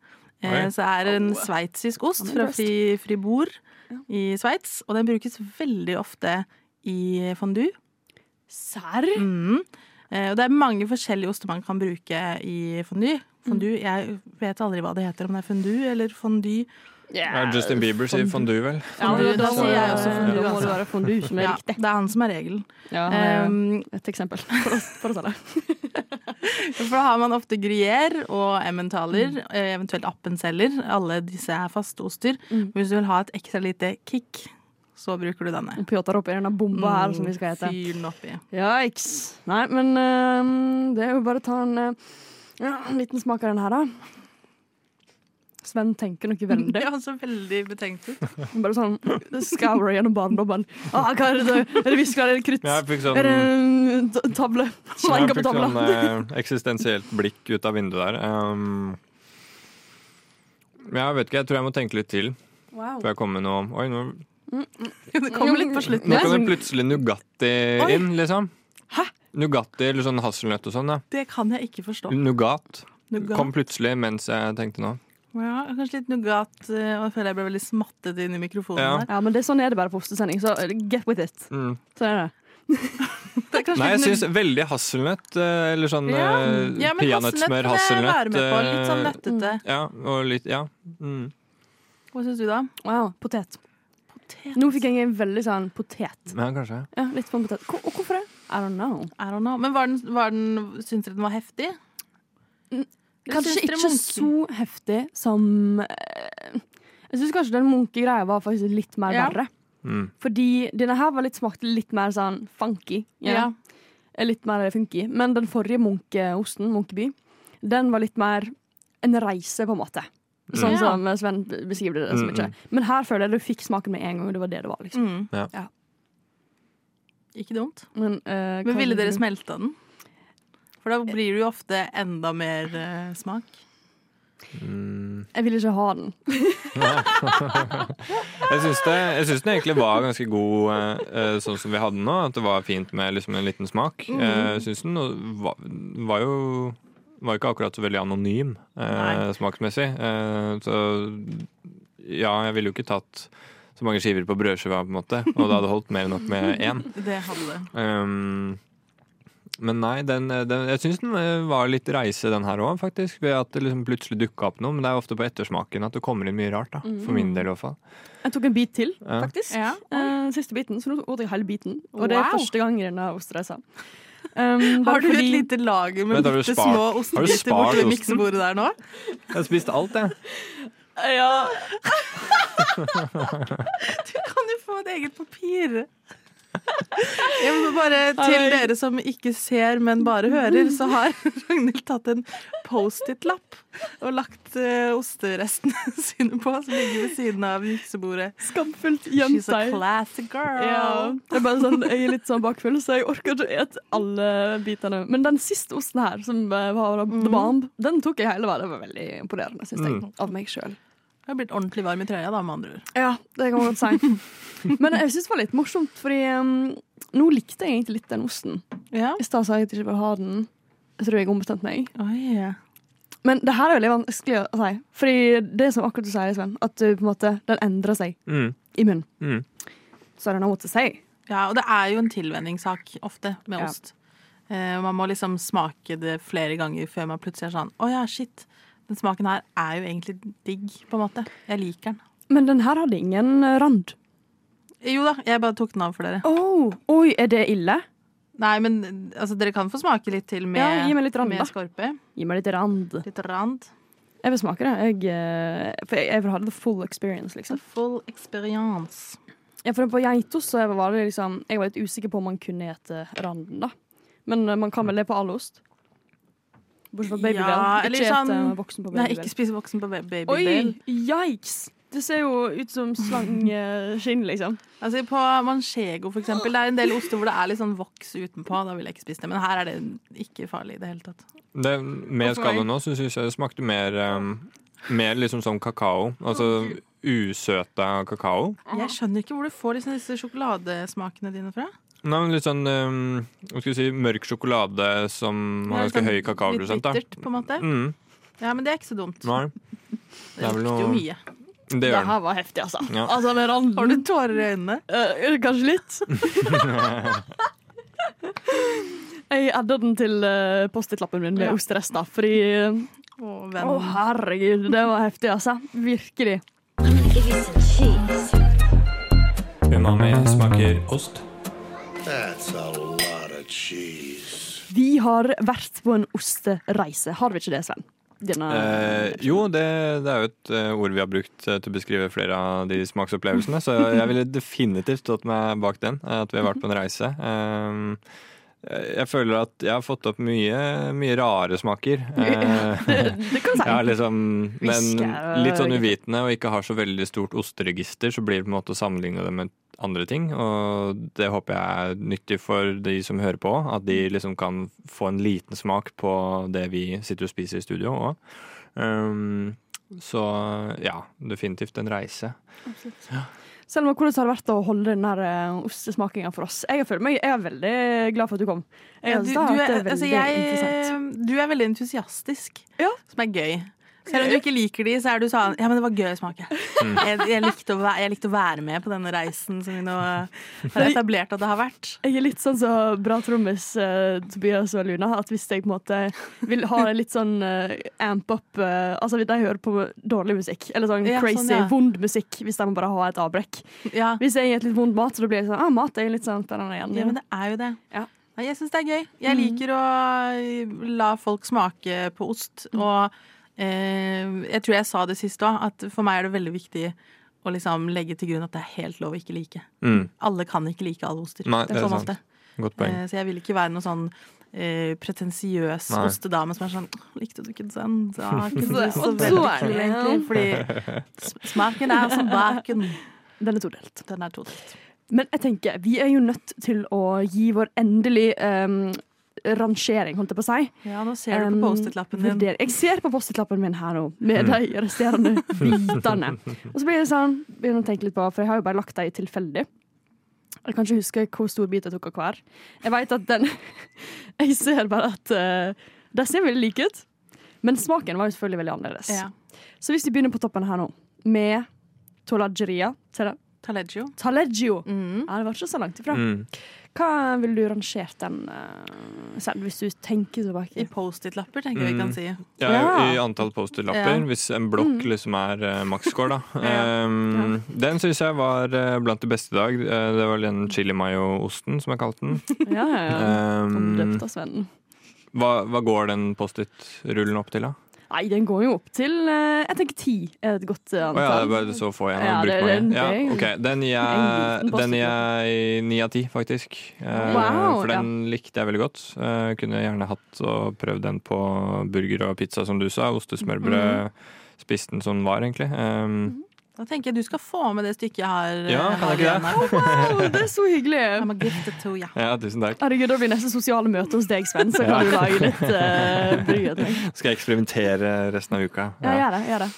Eh, så er det en sveitsisk ost fra. Fri, Fribourg i Sveits. Og den brukes veldig ofte i fondue. Serr? Mm. Eh, og det er mange forskjellige oster man kan bruke i fondue. Fondue, Jeg vet aldri hva det heter, om det er fondue eller fondue. Ja, Justin Bieber sier fondue, vel. Ja, Fondue, da, da sier jeg også fondue, Da må det altså. være fondue som er Ja, riktig. det er han som er regelen. Ja, Um, et eksempel, for oss, for oss alle. For da har man ofte gruyère og emmentaler, mm. eventuelt appenceller. Alle disse er faste oster. Mm. Hvis du vil ha et ekstra lite kick, så bruker du denne. Pjotr oppi denne bomba her, som vi skal hete. Fyr den oppi. Yikes. Nei, men øhm, det er jo bare å ta en, uh, en liten smak av den her, da. Sven tenker noe veldig. Det han så veldig betenkt ut. Bare sånn scourer gjennom barndommen. Ah, hva er det? Er det visker? Er det krutt? Ja, sånn, Er det en tavle? jeg fikk sånn eh, eksistensielt blikk ut av vinduet der. Um, jeg vet ikke, jeg tror jeg må tenke litt til Wow. før jeg kommer med noe Oi, nå, Det kommer litt på slutten. nå kan det plutselig Nugatti Oi. inn, liksom. Hæ? Nugatti eller sånn hasselnøtt og sånn. Ja. Det kan jeg ikke forstå. Nougat. Nougat. Kom plutselig mens jeg tenkte nå. Ja, kanskje litt nougat. eh, Og jeg føler jeg ble veldig smattet inn i mikrofonen. Ja. Ja, men det, sånn er det bare på ostesending, så get with it. Mm. Sånn er det. Det er Nei, jeg syns veldig hasselnøtt, eh, eller sånn Ja. eh, ja, peanøttsmør, hasselnøtt. Litt sånn nøttete. Ja, og litt Ja. Mm. Hva syns du, da? Wow, potet. Potet. Nå fikk jeg en veldig sånn potet. ja, kanskje. Ja, litt sånn potet. Og hvorfor det? I don't know. I don't know. Men var den, var den, syns dere den var heftig? Eller Kanskje ikke munke- så heftig som eh, Jeg syns kanskje den munkegreia var faktisk litt mer Ja. verre. Mm. Fordi denne her var litt, smakte litt mer sånn funky. Ja. Litt mer funky. Men den forrige munkeosten, Munkeby, den var litt mer en reise, på en måte. Sånn Ja. som Sven beskriver det så Mm. Men her føler jeg du fikk smaken med en gang. Det var det det var, liksom. Mm. Ja. Ja. Ikke dumt. Men, uh, Men ville dere smelta den? For da blir det jo ofte enda mer eh, smak. Mm. Jeg vil ikke ha den. Jeg syns, det, jeg syns den egentlig var ganske god eh, eh, sånn som vi hadde den nå. At det var fint med liksom en liten smak. Mm. Eh, Jeg syns den var, var jo var ikke akkurat så veldig anonym eh, smaksmessig. Eh, så ja, jeg ville jo ikke tatt så mange skiver på brødskiva, på en måte. Og det hadde holdt mer enn nok med én. Det hadde det. Um, men nei, den, den, jeg syns den eh, var litt reise, den her òg, faktisk. Ved at det liksom plutselig dukka opp noe. Men det er ofte på ettersmaken at det kommer inn mye rart. da For min del, i hvert fall. Jeg tok en bit til, Ja. faktisk. Ja. Uh, siste biten, så nå åt jeg hele biten. Og det er Wow. første gang i denne ostereisa. Um, Har du du et lite lager med har bitte små har ostebiter borti miksebordet der nå? Jeg har spist alt, jeg. Ja. Du kan jo få et eget papir. Jeg bare Til dere som ikke ser, men bare hører, så har Ragnhild tatt en Post-It-lapp og lagt uh, osterestene sine på, som ligger ved siden av miksebordet. Skamfullt gjemt She's a classic girl. Ja. Det er sånn, jeg er litt sånn bakfull, så jeg orker ikke et alle bitene. Men den siste osten her, som eh, var The Bomb, den tok jeg hele veien. Det var veldig imponerende, syns jeg. Mm. Av meg sjøl. Jeg har blitt ordentlig varm i trøya, da, med andre ord. Ja, det kan man godt si. Men jeg syns det var litt morsomt, fordi um, nå likte jeg egentlig litt den osten. Ja. I stad sa jeg at jeg ikke ville ha den. Jeg tror jeg ombestemte meg. Oi. Men det her er veldig vanskelig å si. Fordi det er som akkurat du sier, Sven, at du, på en måte, den endrer seg Mm. i munnen. Mm. Så er det noe å si. Ja, og det er jo en tilvenningssak ofte med Ja. ost. Eh, man må liksom smake det flere ganger før man plutselig er sånn Å ja, shit. Den smaken her er jo egentlig digg, på en måte. Jeg liker den. Men den her hadde ingen eh, rand. Jo da, jeg bare tok den av for dere. Oh, oi, er det ille? Nei, men altså, dere kan få smake litt til med, Ja, gi meg litt rand, med da. skorpe. Gi meg litt rand. Litt rand. Jeg vil smake det. Jeg, eh, for jeg, jeg vil ha the full experience, liksom. liksom. full experience. Ja, for på geitost så var det liksom Jeg var litt usikker på om man kunne ete randen, da. Men eh, man kan vel det på all ost? Bortsett fra babybel. Ja, eller ikke sånn- ete voksen på Nei, ikke spise voksen på ba- babybel. Oi, yikes! Det ser jo ut som slangeskinn, liksom. Altså På manchego, for eksempel, det er en del oster hvor det er litt sånn voks utenpå. Da vil jeg ikke spise det. Men her er det ikke farlig i det hele tatt. Det, med skallen nå så syns jeg det smakte mer um, Mer liksom som kakao. Altså usøta kakao. Jeg skjønner ikke hvor du får liksom disse sjokoladesmakene dine fra. Nei, men Litt sånn um, hva skal vi si, mørk sjokolade som har ganske sånn høy kakaoprosent. Litt bittert, på en måte. Mm, Ja, men det er ikke så dumt. nei, det det er lukter jo mye. det Det her var heftig, altså. Ja. Altså med. Har du tårer i øynene? Uh, kanskje litt. jeg adda den til uh, Post-It-lappen min med Ja. osterester, fordi Å, oh, oh, herregud, det var heftig, altså. Virkelig. Umami smaker ost. Vi har vært på en ostereise. Har vi ikke det, Sven? Denne Eh, jo, det, det er jo et eh, ord vi har brukt eh, til å beskrive flere av de smaksopplevelsene, så jeg ville definitivt stått meg bak den, eh, at vi har vært på en reise. Eh, jeg føler at jeg har fått opp mye, mye rare smaker. Eh, det, det kan si. ja, liksom, men litt sånn uvitende og ikke har så veldig stort osteregister, så blir det på en måte å sammenligne det med andre ting. Og det håper jeg er nyttig for de som hører på, at de liksom kan få en liten smak på det vi sitter og spiser i studio òg. Um, så ja, definitivt en reise. Selma, hvordan har det vært å holde den der eh, ostesmakinga for oss? Jeg, føler meg, jeg er veldig glad for at du kom. Jeg Ja, du, du, er, altså jeg, du er veldig entusiastisk, Ja. som er gøy. Selv om du ikke liker de, så er du sånn Ja, men det var gøy å smake. Mm. Jeg, jeg, likte å være, jeg likte å være med på denne reisen som vi nå har etablert at det har vært. Jeg er litt sånn som bra trommis uh, Tobias og Luna. At hvis jeg på en måte vil ha litt sånn uh, amp up uh, Altså hvis de hører på dårlig musikk, eller sånn Ja, crazy, sånn, ja. vond musikk, hvis de bare har et avbrekk. Ja, Hvis jeg gir litt vond mat, så blir det sånn ah, mat er litt sånn spennende igjen. ja men det er jo det. Ja. Jeg syns det er gøy. Jeg liker å la folk smake på ost. Og eh, jeg tror jeg sa det sist òg, at for meg er det veldig viktig å liksom legge til grunn at det er helt lov å ikke like. Mm. Alle kan ikke like alle oster. Nei, det er sånn sant. Godt poeng. Eh, Så jeg vil ikke være noe sånn eh, pretensiøs Nei. ostedame som er sånn Likte du ikke den? Det kunne du Så- så veldig kul, egentlig. Fordi smaken er som baken. Den er todelt. Den er todelt. Men jeg tenker, vi er jo nødt til å gi vår endelig um, rangering, holdt jeg på å si. Ja, nå ser du på Post-It-lappen din. vurder- Jeg ser på Post-It-lappen min her nå, med Mm. de resterende bitene. Og så blir det sånn, begynner å tenke litt på, for jeg har jo bare lagt dem tilfeldig. Jeg kan ikke huske hvor stor bit jeg tok av hver. Jeg vet at den Jeg ser bare at uh, de ser veldig like ut. Men smaken var jo selvfølgelig veldig annerledes. Ja. Så hvis vi begynner på toppen her nå, med tolageria Tala- Taleggio. Taleggio. Mm. Ja, det var ikke så langt ifra. Mm. Hva ville du rangert den uh, selv, hvis du tenker tilbake? I? Post-It-lapper, tenker jeg vi kan Mm. si. Ja, Ja. I antall Post-It-lapper. Ja. Hvis en blokk Mm. liksom er uh, maksscore, da. Ja. Um, Den syns jeg var uh, blant de beste i dag. Uh, det var den chili mayo-osten, som jeg kalte den. Ja, ja, ja. Um, Omdøpt av Sven. hva, hva går den Post-It-rullen opp til, da? Nei, den går jo opp til eh, Jeg tenker ti er et godt antall. Oh, ja, det er bare så få igjen. Ja, Ja, det- det- Ja, okay. ok. Den gir jeg den jeg ni av ti, faktisk. Eh, Wow, For den likte jeg veldig godt. Eh, kunne gjerne hatt og prøvd den på burger og pizza, som du sa. Ostesmørbrød. Spiste den som den var, egentlig. Um, Da tenker jeg du skal få med det stykket eh, Ja, kan jeg ikke det? her. Wow, det er så hyggelig! I'm a gifted to ja. ja, tusen takk. Herregud, Da blir neste sosiale møte hos deg, Sven, så kan Ja. du lage litt uh, bryet. Skal jeg eksperimentere resten av uka? Ja, gjør det. gjør det.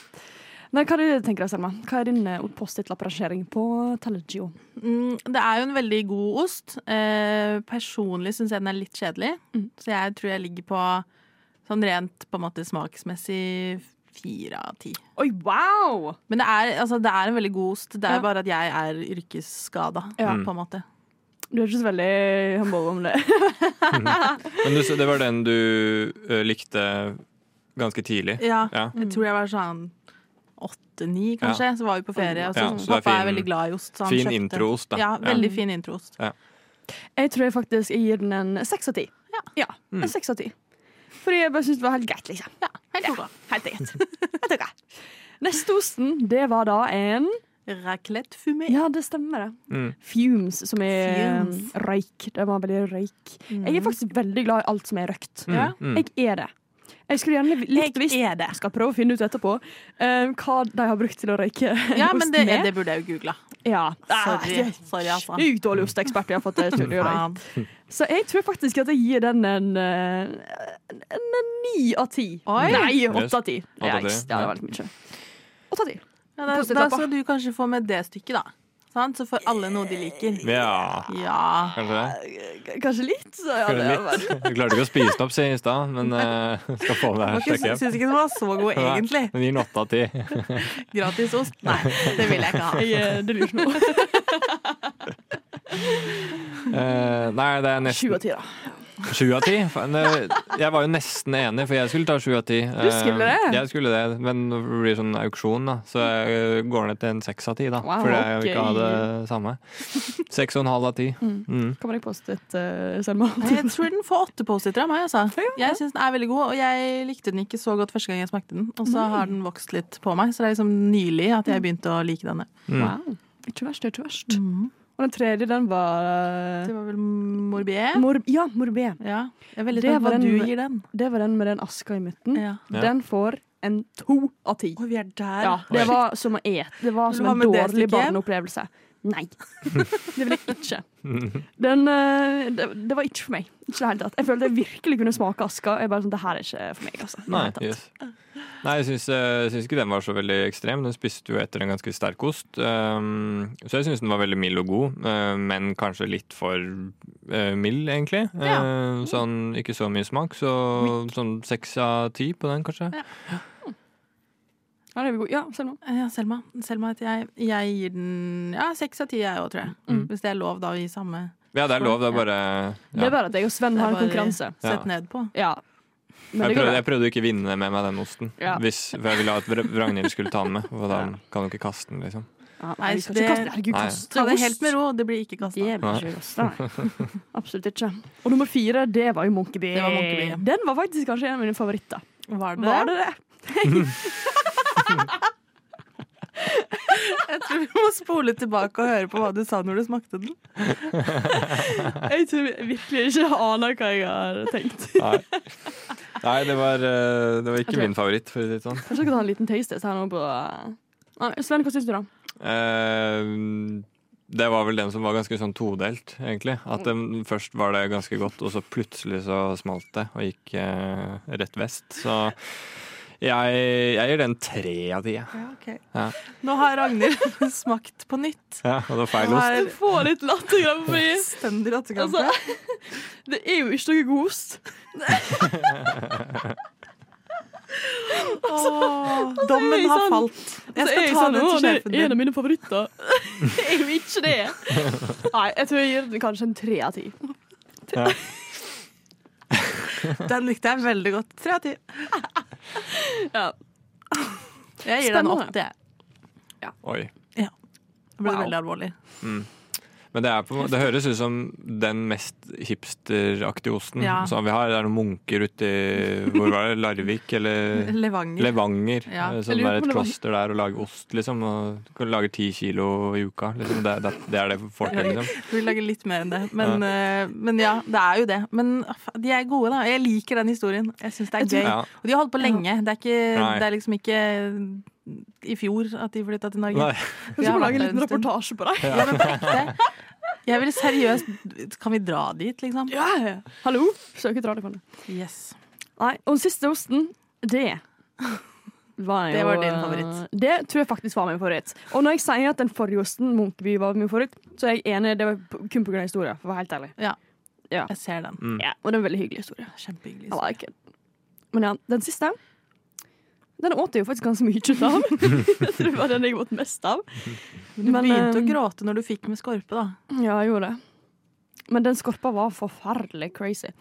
Men hva du tenker Selma? Hva er din eh, Post-It-lapprangering på Taleggio? Mm, det er jo en veldig god ost. Eh, personlig syns jeg den er litt kjedelig. Mm. Så jeg tror jeg ligger på sånn rent på en måte smaksmessig fire av ti. Oi, wow! Men det er, altså, det er en veldig god ost. Det er Ja. bare at jeg er yrkesskada, Ja. på en måte. Du hørtes veldig humble om det. Men du, det var den du uh, likte ganske tidlig? Ja, Ja. jeg tror jeg var sånn åtte-ni, kanskje. Så var vi på ferie, og så Ja, så er pappa er fin- veldig glad i ost. Så han Fin kjøpte- introost, da. Ja, Ja. veldig fin introost. Jeg tror jeg faktisk jeg gir den en seks av ti. Ja, Mm. en seks av ti. Fordi jeg bare syntes det var helt greit, liksom. Ja, helt ja. Helt greit. Neste osten, det var da en Raclette fumé. Ja, det stemmer, det. Mm. Fumes, som er Fumes. um, røyk. Det var veldig røyk. Jeg er faktisk veldig glad i alt som er røkt. Ja. Mm. Jeg er det. Jeg skulle gjerne likt Jeg visst. Jeg skal prøve å finne ut etterpå uh, hva de har brukt til å røyke Ja, osten men det, med. det burde jeg jo googla. Ja. Sorry. Ah, Sorry, altså. Sykt dårlig osteekspert vi har fått i studio. Så jeg tror faktisk at jeg gir den en eh, ni av ti. Nei, åtte av ti. Det var litt mye. Åtte av ti. Ja, da, da skal du kanskje få med det stykket, da. Sant? Så får alle noe de liker. Ja, Ja. kanskje det. Kanskje litt. Så ja, Kanskje litt. Du klarte ikke å spise den opp i stad, men uh, skal få med deg Jeg sjekke syns ikke den var så god, egentlig. Den gir den åtte av ti. Gratis ost? Nei, det vil jeg ikke ha. Jeg det lurer noe. uh, nei, det er nesten nesten av 10, da. Sju av ti. Jeg var jo nesten enig, for jeg skulle ta sju av ti. Du skulle det? Eh, Jeg skulle det, men det blir sånn auksjon, da. Så jeg går ned til en seks av ti, da. Wow, for jeg vil ikke ha det samme. Seks og en halv av ti. Mm. Kommer det ikke Post-It, Selma? Jeg tror den får åtte Post-Iter av meg. Altså. Jeg syns den er veldig god, og jeg likte den ikke så godt første gang jeg smakte den. Og så har den vokst litt på meg, så det er liksom nylig at jeg begynte å like denne. Mm. Wow. Ikke verst, ikke verst. Og den tredje, den var Det uh, var vel Morbier? mor Ja, Morbier. Ja. Jeg er veldig Det spent på var hva den- du gir den. Det var den med den aska i midten. Ja. Ja. Den får en to av ti. Oi, vi er der. Ja, det Oi. var som å ete. Det var Vil som ha en med det dårlig stykket? barneopplevelse. Nei. Det vil jeg ikke. Den, eh, det, det var ikke for meg. Ikke det hele tatt. Jeg følte jeg virkelig kunne smake aska. Jeg bare sånn, det her er ikke for meg, altså. Nei, yes. Nei, jeg syns, jeg syns ikke den var så veldig ekstrem. Den spiste jo etter en ganske sterk ost. Um, så jeg syns den var veldig mild og god, uh, men kanskje litt for uh, mild, egentlig. Ja. Uh, sånn ikke så mye smak, så sånn seks av ti på den, kanskje. Ja, det er vi gode. ja, Selma. Ja, Selma. Selma heter jeg, jeg gir den ja, seks av ti, jeg òg, tror jeg. Mm. Hvis det er lov, da, å gi samme. Ja, det er lov. Det er bare Det er bare at jeg og Sven har en konkurranse. Sett ned på. Ja. Jeg prøvde, jeg prøvde å ikke vinne med meg den osten, Ja. Hvis, for jeg ville at Ragnhild skulle ta den med. For da kan du ikke kaste den, liksom. Ja, Nei, vi skal det- ikke kaste Herregud, kaste Ta det helt med ro. Det blir ikke kasta. Absolutt ikke. Og nummer fire, det var jo Monkey Det Bee. Den var faktisk kanskje en av mine favoritter. Var det Var det det? Jeg tror vi må spole tilbake og høre på hva du sa når du smakte den. Jeg tror virkelig ikke aner hva jeg har tenkt. Nei, Nei det, var, uh, det var ikke min favoritt, for å si det sånn. Kanskje jeg kan ta en liten taste her nå på Sven, hva syns du, da? Eh, det var vel den som var ganske sånn todelt, egentlig. At den, først var det ganske godt, og så plutselig så smalt det og gikk eh, rett vest. Så jeg, jeg gir den tre av ti. Ja, okay. Ja. Nå har Ragnhild smakt på nytt. Ja, og det var feil ost. Du får litt latterkrampe. Stendig latterkrampe. Altså, det er jo ikke noe god ost. Åh, dommen jeg har sånn- falt. Jeg er skal jeg ta sånn, den «Å, til sjefen er en av mine favoritter. Det er jo ikke det. Nei, jeg tror jeg gir den kanskje en tre av ti. Ja. Den likte jeg veldig godt. Tre av ti. Ja. Jeg gir den Spennende. åtte. jeg. Oi. Det ble Wow. veldig alvorlig. Men det, på, det høres ut som den mest hipsteraktige osten. Ja. som vi har, det er noen munker ute i hvor var det, Larvik eller Levanger. Levanger. Ja. eh, Som er et kloster der og lager ost, liksom. Og kan lage ti kilo i uka. Liksom. Det, det, det er det folk gjør, liksom. Vi lager litt mer enn det. Men, eh, men ja, det er jo det. Men de er gode, da. Jeg liker den historien. Jeg syns det er gøy. Ja. Og de har holdt på lenge. Det er, ikke, det er liksom ikke i fjor at de flytta til Norge. Nei. Vi skal lage en liten en reportasje på deg? Ja. Jeg vil seriøst Kan vi dra dit, liksom? Ja, ja. Hallo? Søker dra det, kan du. Yes. Nei, og den siste osten, det var Det var din favoritt. Det tror jeg faktisk var min favoritt. Og når jeg sier at den forrige osten, Munkeby, var min favoritt, så er jeg enig. Det var kun pga. historien, for å være helt ærlig. Ja. Ja. Jeg ser den. Mm. Ja, og det er en veldig hyggelig historie. Kjempehyggelig. I like it. Men ja, den siste Den åt jeg jo faktisk ganske mye ut av. jeg tror det var den jeg åt mest av. Du Men, begynte å eh, gråte når du fikk med skorpe, da. Ja, jeg gjorde det. Men den skorpa var forferdelig crazy.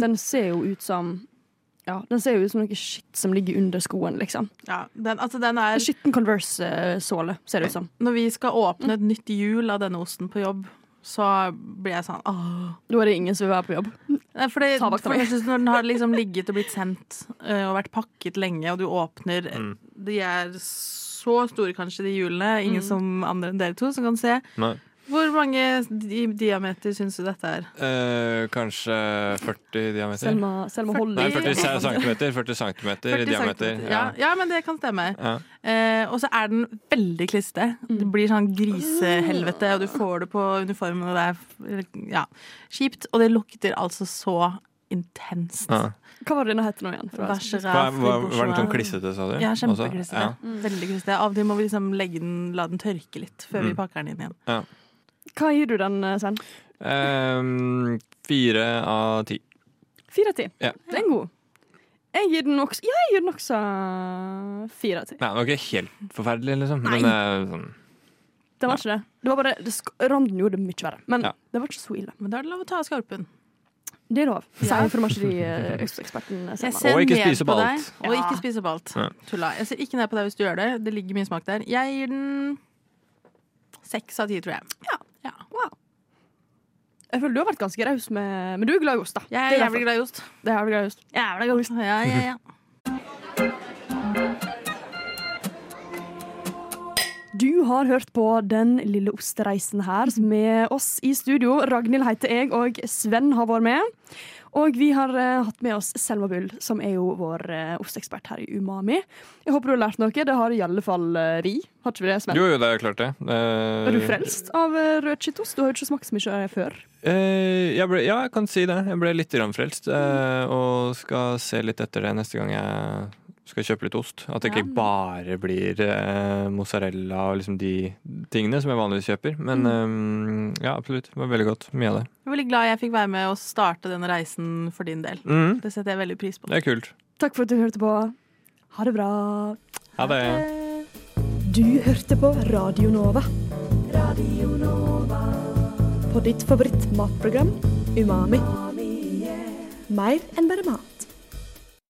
Den ser jo ut som Ja, den ser jo ut som noe shit som ligger under skoen, liksom. Ja, den, altså den er skitten Converse-såle, ser det ut som. Når vi skal åpne et nytt hjul av denne osten på jobb, så blir jeg sånn åh. Nå er det ingen som vil være på jobb. Nei, For, det, for jeg synes Når den har liksom ligget og blitt sendt øh, og vært pakket lenge, og du åpner Mm. De er så store, kanskje, de hjulene. Ingen Mm. som andre enn dere to som kan se. Nei. Hvor mange di diameter syns du dette er? Eh, kanskje 40 diameter? Selma, Selma holder Nei, 40 centimeter. 40 centimeter i diameter. centimeter. Ja. ja, men det kan stemme. Ja. Eh, og så er den veldig kliste. Det blir sånn grisehelvete, og du får det på uniformen, og det er ja, kjipt. Og det lukter altså så intenst. Ja. Hva var det denne het nå igjen? Vær så Var, den sånn klissete, sa du? Ja, kjempeklissete. Ja. Veldig klissete. Av og til må vi liksom legge den, la den tørke litt før vi Mm. pakker den inn igjen. Hva gir du den, eh, Sven? Ehm, fire av ti. Fire av ti. Ja. Det er en god. Jeg gir den også Ja, jeg gir den også fire av ti. Nei, den var ikke helt forferdelig, liksom. Nei. Men eh, sånn Det var ikke det. Det var bare det sk- Randen gjorde det mye verre. Men Ja. det var ikke så ille. Men da er det lov å ta av skarpen. Det er lov. Ja. Sier farmasieeksperten Jeg Og ikke spise på alt. deg, alt. og Ja. ikke spise på alt. Tulla. Jeg ser ikke ned på deg hvis du gjør det. Det ligger mye smak der. Jeg gir den seks av ti, tror jeg. Ja. Jeg føler du har vært ganske raus med Men du er glad i ost, da. Jeg er jævlig glad i ost. Det er jævlig glad i ost. Jævlig glad i ost. Ja, ja, ja. Du har hørt på Den lille ostereisen her med oss i studio. Ragnhild heter jeg, og Sven har vært med. Og vi har uh, hatt med oss Selma Bull, som er jo vår uh, osteekspert her i Umami. Jeg håper du har lært noe. Det har i alle fall uh, vi. Har ikke vi det, Sven? Jo, jo, det er klart det. Uh, Er du frelst av uh, rød skittost? Du har jo ikke smakt så mye før. Eh, jeg ble, ja, jeg kan si det. Jeg ble litt frelst. eh, og skal se litt etter det neste gang jeg skal kjøpe litt ost. At det ikke bare blir eh, mozzarella og liksom de tingene som jeg vanligvis kjøper. Men eh, ja, absolutt. Det var veldig godt. Mye av det. Jeg er veldig glad jeg fikk være med og starte denne reisen for din del. Mm, Det setter jeg veldig pris på. det er kult. Takk for at du hørte på. Ha det bra. Ha det. Du hørte på Radio Nova. Radio Nova. På ditt favoritt matprogram Umami. Mer enn bare mat.